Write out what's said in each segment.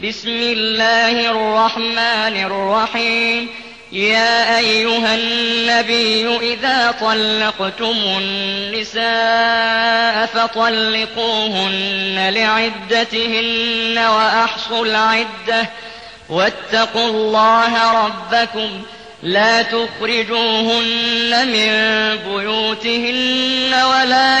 بسم الله الرحمن الرحيم. يا أيها النبي إذا طلقتم النساء فطلقوهن لعدتهن وأحصوا العدة. واتقوا الله ربكم. لا تخرجوهن من بيوتهن ولا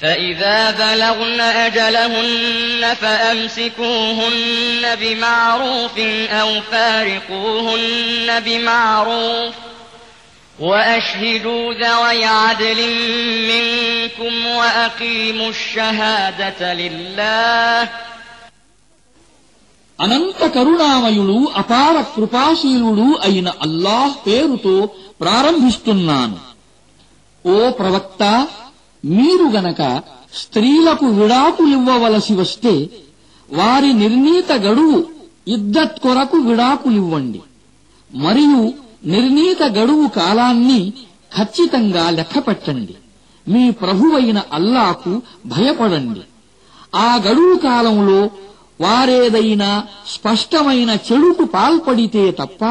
فإذا بلغن أجلهن فأمسكوهن بمعروف أو فارقوهن بمعروف وأشهدوا ذوي عدل منكم وأقيموا الشهادة لله అనంత కరుణామయుడు అపార కృపాశీలుడు అయిన అల్లాహ్ పేరుతో ప్రారంభిస్తున్నాను ఓ ప్రవక్త మీరు గనక స్త్రీలకు విడాకులివ్వవలసి వస్తే వారి నిర్ణీత గడువు ఇద్దత్ కొరకు విడాకులివ్వండి మరియు నిర్ణీత గడువు కాలాన్ని ఖచ్చితంగా లెక్కపెట్టండి మీ ప్రభువైన అల్లాకు భయపడండి. ఆ గడువు కాలంలో వారేదైనా స్పష్టమైన చెడుకు పాల్పడితే తప్ప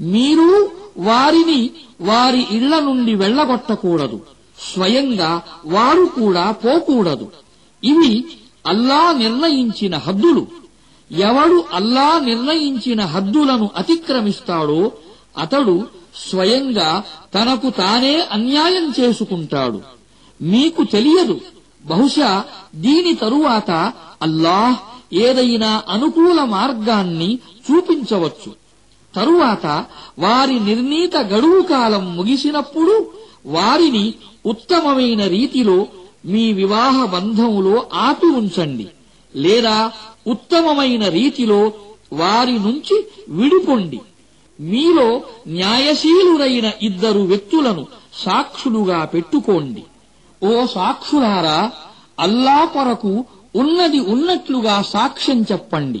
మీరు వారిని వారి ఇళ్ళ నుండి వెళ్ళగొట్టకూడదు స్వయంగా వారు కూడా పోకూడదు. ఇవి అల్లా నిర్ణయించిన హద్దులు. ఎవడు అల్లా నిర్ణయించిన హద్దులను అతిక్రమిస్తాడో అతడు స్వయంగా తనకు తానే అన్యాయం చేసుకుంటాడు. మీకు తెలియదు. బహుశా దీని తరువాత అల్లాహ్ ఏదైనా అనుకూల మార్గాన్ని చూపించవచ్చు. తరువాత వారి నిర్ణీత గడువు కాలం ముగిసినప్పుడు వారిని ఉత్తమమైన రీతిలో మీ వివాహ బంధములో ఆపి ఉంచండి. లేదా ఉత్తమమైన రీతిలో వారి నుంచి విడిపొండి. మీలో న్యాయశీలురైన ఇద్దరు వ్యక్తులను సాక్షులుగా పెట్టుకోండి. ఓ సాక్షులారా అల్లా కొరకు ఉన్నది ఉన్నట్లుగా సాక్ష్యం చెప్పండి.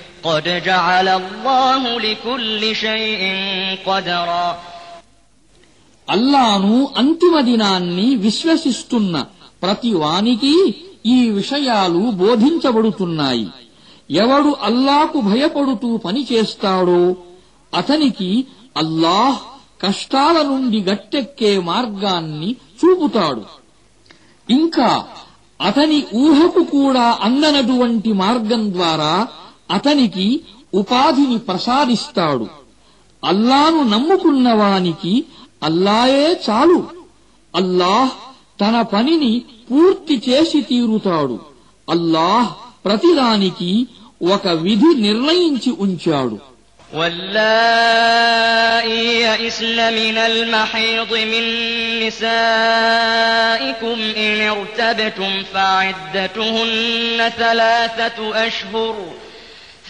قد جعل الله لكل شيء قدرا అల్లాను అంతిమ దినాన్ని విశ్వసిస్తున్న ప్రతి వానికి ఈ విషయాలు బోధించబడుతున్నాయి ఎవడు అల్లాకు భయపడుతూ పనిచేస్తాడో అతనికి అల్లాహ్ కష్టాల నుండి గట్టెక్కే మార్గాన్ని చూపుతాడు ఇంకా అతని ఊహకు కూడా అందనటువంటి మార్గం ద్వారా అతనికి ఉపాధిని ప్రసాదిస్తాడు అల్లాను నమ్ముకున్న వానికి అల్లాయే చాలు అల్లాహ్ తన పనిని పూర్తి చేసి తీరుతాడు అల్లాహ్ ప్రతిదానికి ఒక విధి నిర్ణయించి ఉంచాడు واللائي يئسن من المحيض من نسائكم إن ارتبتم فعدتهن ثلاثة أشهر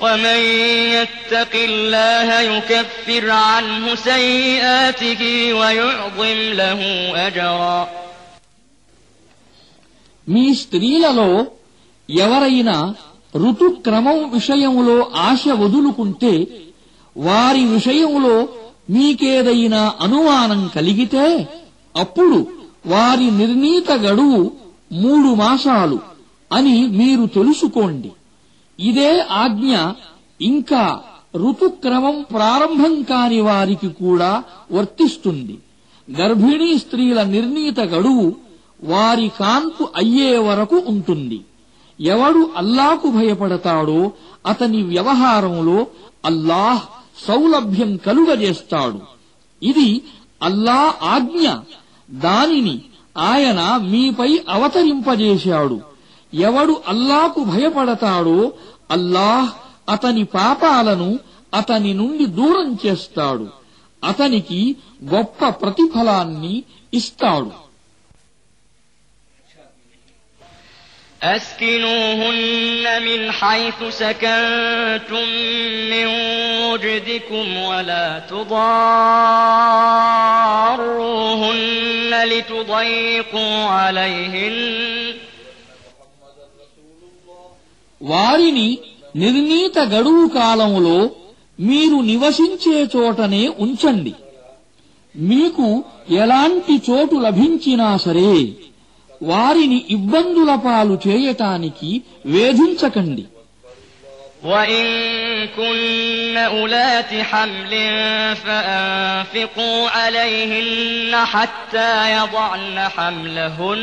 ومن يتق الله يكفر عنه سيئاته ويعظم له أجرا మీ స్త్రీలలో ఎవరైనా ఋతుక్రమం విషయంలో ఆశ వదులుకుంటే వారి విషయంలో మీకేదైనా అనుమానం కలిగితే అప్పుడు వారి నిర్ణీత గడువు మూడు మాసాలు అని మీరు తెలుసుకోండి ఇదే ఆజ్ఞ ఇంకా ఋతుక్రమం ప్రారంభం కాని వారికి కూడా వర్తిస్తుంది. గర్భిణీ స్త్రీల నిర్ణీత గడువు వారి కాన్పు అయ్యే వరకు ఉంటుంది. ఎవడు అల్లాకు భయపడతాడో అతని వ్యవహారంలో అల్లాహ్ సౌలభ్యం కలుగజేస్తాడు. ఇది అల్లా ఆజ్ఞ. దానిని ఆయన మీపై అవతరింపజేశాడు. ఎవడు అల్లాకు భయపడతాడో అల్లాహ్ అతని పాపాలను అతని నుండి దూరం చేస్తాడు అతనికి గొప్ప ప్రతిఫలాన్ని ఇస్తాడు أسكنوهن من حيث سكنتم من وجدكم ولا تضاروهن لتضيقوا عليهن వారిని నిర్ణీత గడువు కాలంలో మీరు నివసించే చోటనే ఉంచండి మీకు ఎలాంటి చోటు లభించినా సరే వారిని ఇబ్బందుల పాలు చేయటానికి వేధించకండి وإن كن أولات حمل فأنفقوا عليهن حتى يضعن حملهن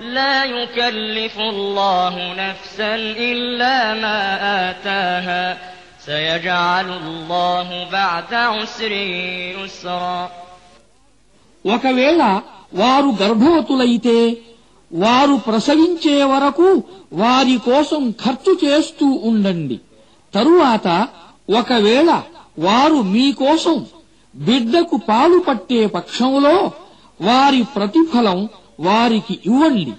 لا يكلف الله نفسا إلا ما آتاها سيجعل الله بعد عسر يسرا ఒకవేళ వారు గర్భవతులైతే వారు ప్రసవించే వరకు వారి కోసం ఖర్చు చేస్తూ ఉండండి తరువాత ఒకవేళ వారు మీకోసం బిడ్డకు పాలు పట్టే పక్షంలో వారి ప్రతిఫలం వారికి ఇవ్వండి.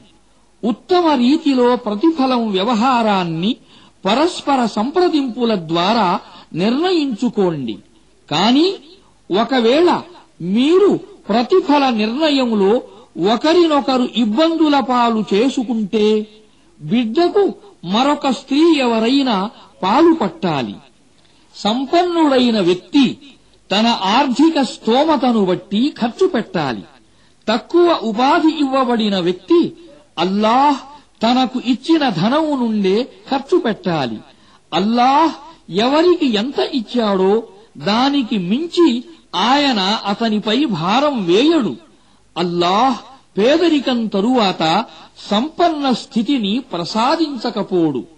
ఉత్తమ రీతిలో ప్రతిఫలం వ్యవహారాన్ని పరస్పర సంప్రదింపుల ద్వారా నిర్ణయించుకోండి. కాని ఒకవేళ మీరు ప్రతిఫల నిర్ణయంలో ఒకరినొకరు ఇబ్బందుల పాలు చేసుకుంటే బిడ్డకు మరొక స్త్రీ ఎవరైనా పాలు పట్టాలి. సంపన్నుడైన వ్యక్తి తన ఆర్థిక స్తోమతను బట్టి ఖర్చు పెట్టాలి. తక్కువ ఉపాధి ఇవ్వబడిన వ్యక్తి అల్లాహ్ తనకు ఇచ్చిన ధనము నుండే ఖర్చు పెట్టాలి. అల్లాహ్ ఎవరికి ఎంత ఇచ్చాడో దానికి మించి ఆయన అతనిపై భారం వేయడు. అల్లాహ్ పేదరికం తరువాత సంపన్న స్థితిని ప్రసాదించకపోడు.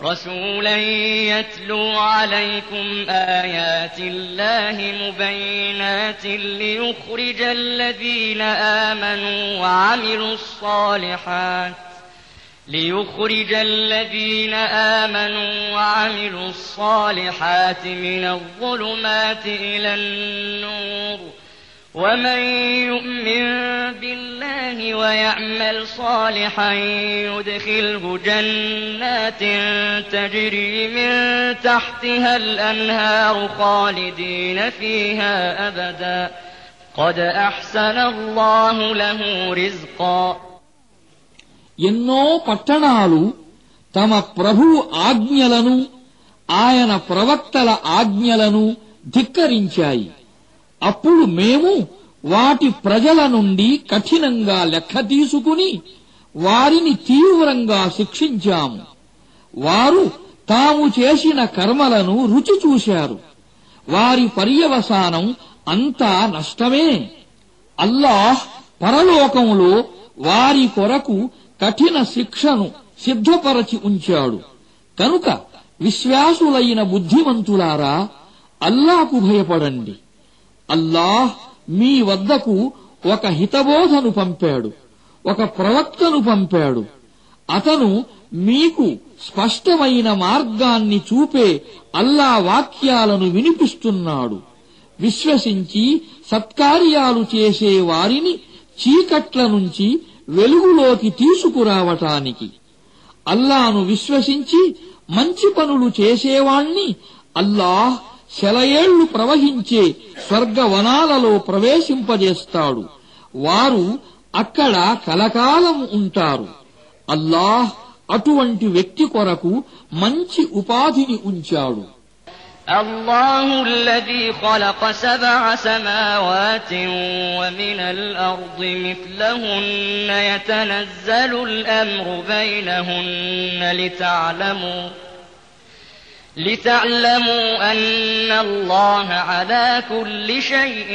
رسولا يتلو عليكم آيات الله مبينات ليخرج الذين آمنوا وعملوا الصالحات ليخرج الذين آمنوا وعملوا الصالحات من الظلمات إلى النور. ومن يؤمن بالله ويعمل صالحا يدخله جنات تجري من تحتها الأنهار خالدين فيها أبدا قد أحسن الله له رزقا ఎన్నో పట్టణాలు తమ ప్రభు ఆజ్ఞలను ఆయన ప్రవక్తల ఆజ్ఞలను ధిక్కరించాయి అప్పుడు మేము వాటి ప్రజల నుండి కఠినంగా లెక్క తీసుకుని వారిని తీవ్రంగా శిక్షించాము. వారు తాము చేసిన కర్మలను రుచి చూశారు. వారి పర్యవసానం అంతా నష్టమే. అల్లాహ్ పరలోకంలో వారి కొరకు కఠిన శిక్షను సిద్ధపరచి ఉంచాడు. కనుక విశ్వాసులైన బుద్ధిమంతులారా అల్లాకు భయపడండి. అల్లాహ్ మీ వద్దకు ఒక హితబోధను పంపాడు ఒక ప్రవక్తను పంపాడు. అతను మీకు స్పష్టమైన మార్గాన్ని చూపే అల్లా వాక్యాలను వినిపిస్తున్నాడు. విశ్వసించి సత్కార్యాలు చేసే వారిని చీకట్ల నుంచి వెలుగులోకి తీసుకురావటానికి. అల్లాను విశ్వసించి మంచి పనులు చేసేవాణ్ణి అల్లాహ్ శలయేళ్లు ప్రవహించే స్వర్గవనాలలో ప్రవేశింపజేస్తాడు వారు అక్కడ కలకాలం ఉంటారు అల్లాహ్ అటువంటి వ్యక్తి కొరకు మంచి ఉపాధిని ఉంచాడు الله الذي خلق سبع سماوات ومن الأرض مثلهن يتنزل الأمر بينهن لتعلموا لتعلموا أن الله على كل شيء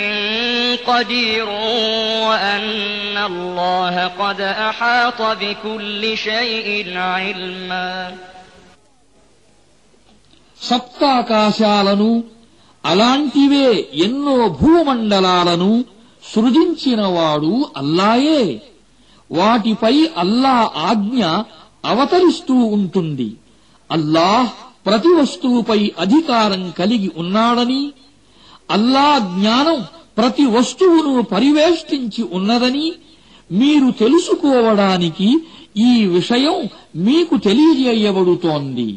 قدير وأن الله قد أحاط بكل شيء علما సప్తాకాశాలను అలాంటివే ఎన్నో భూమండలాలను సృజించినవాడు అల్లాయే వాటిపై అల్లా ఆజ్ఞ అవతరిస్తూ ఉంటుంది అల్లాహ్ ప్రతి వస్తువుపై అధికారం కలిగి ఉన్నాడని అల్లా జ్ఞానం ప్రతి వస్తువును పరివేష్టించి ఉన్నదని మీరు తెలుసుకోవడానికి ఈ విషయం మీకు తెలియజేయబడుతోంది.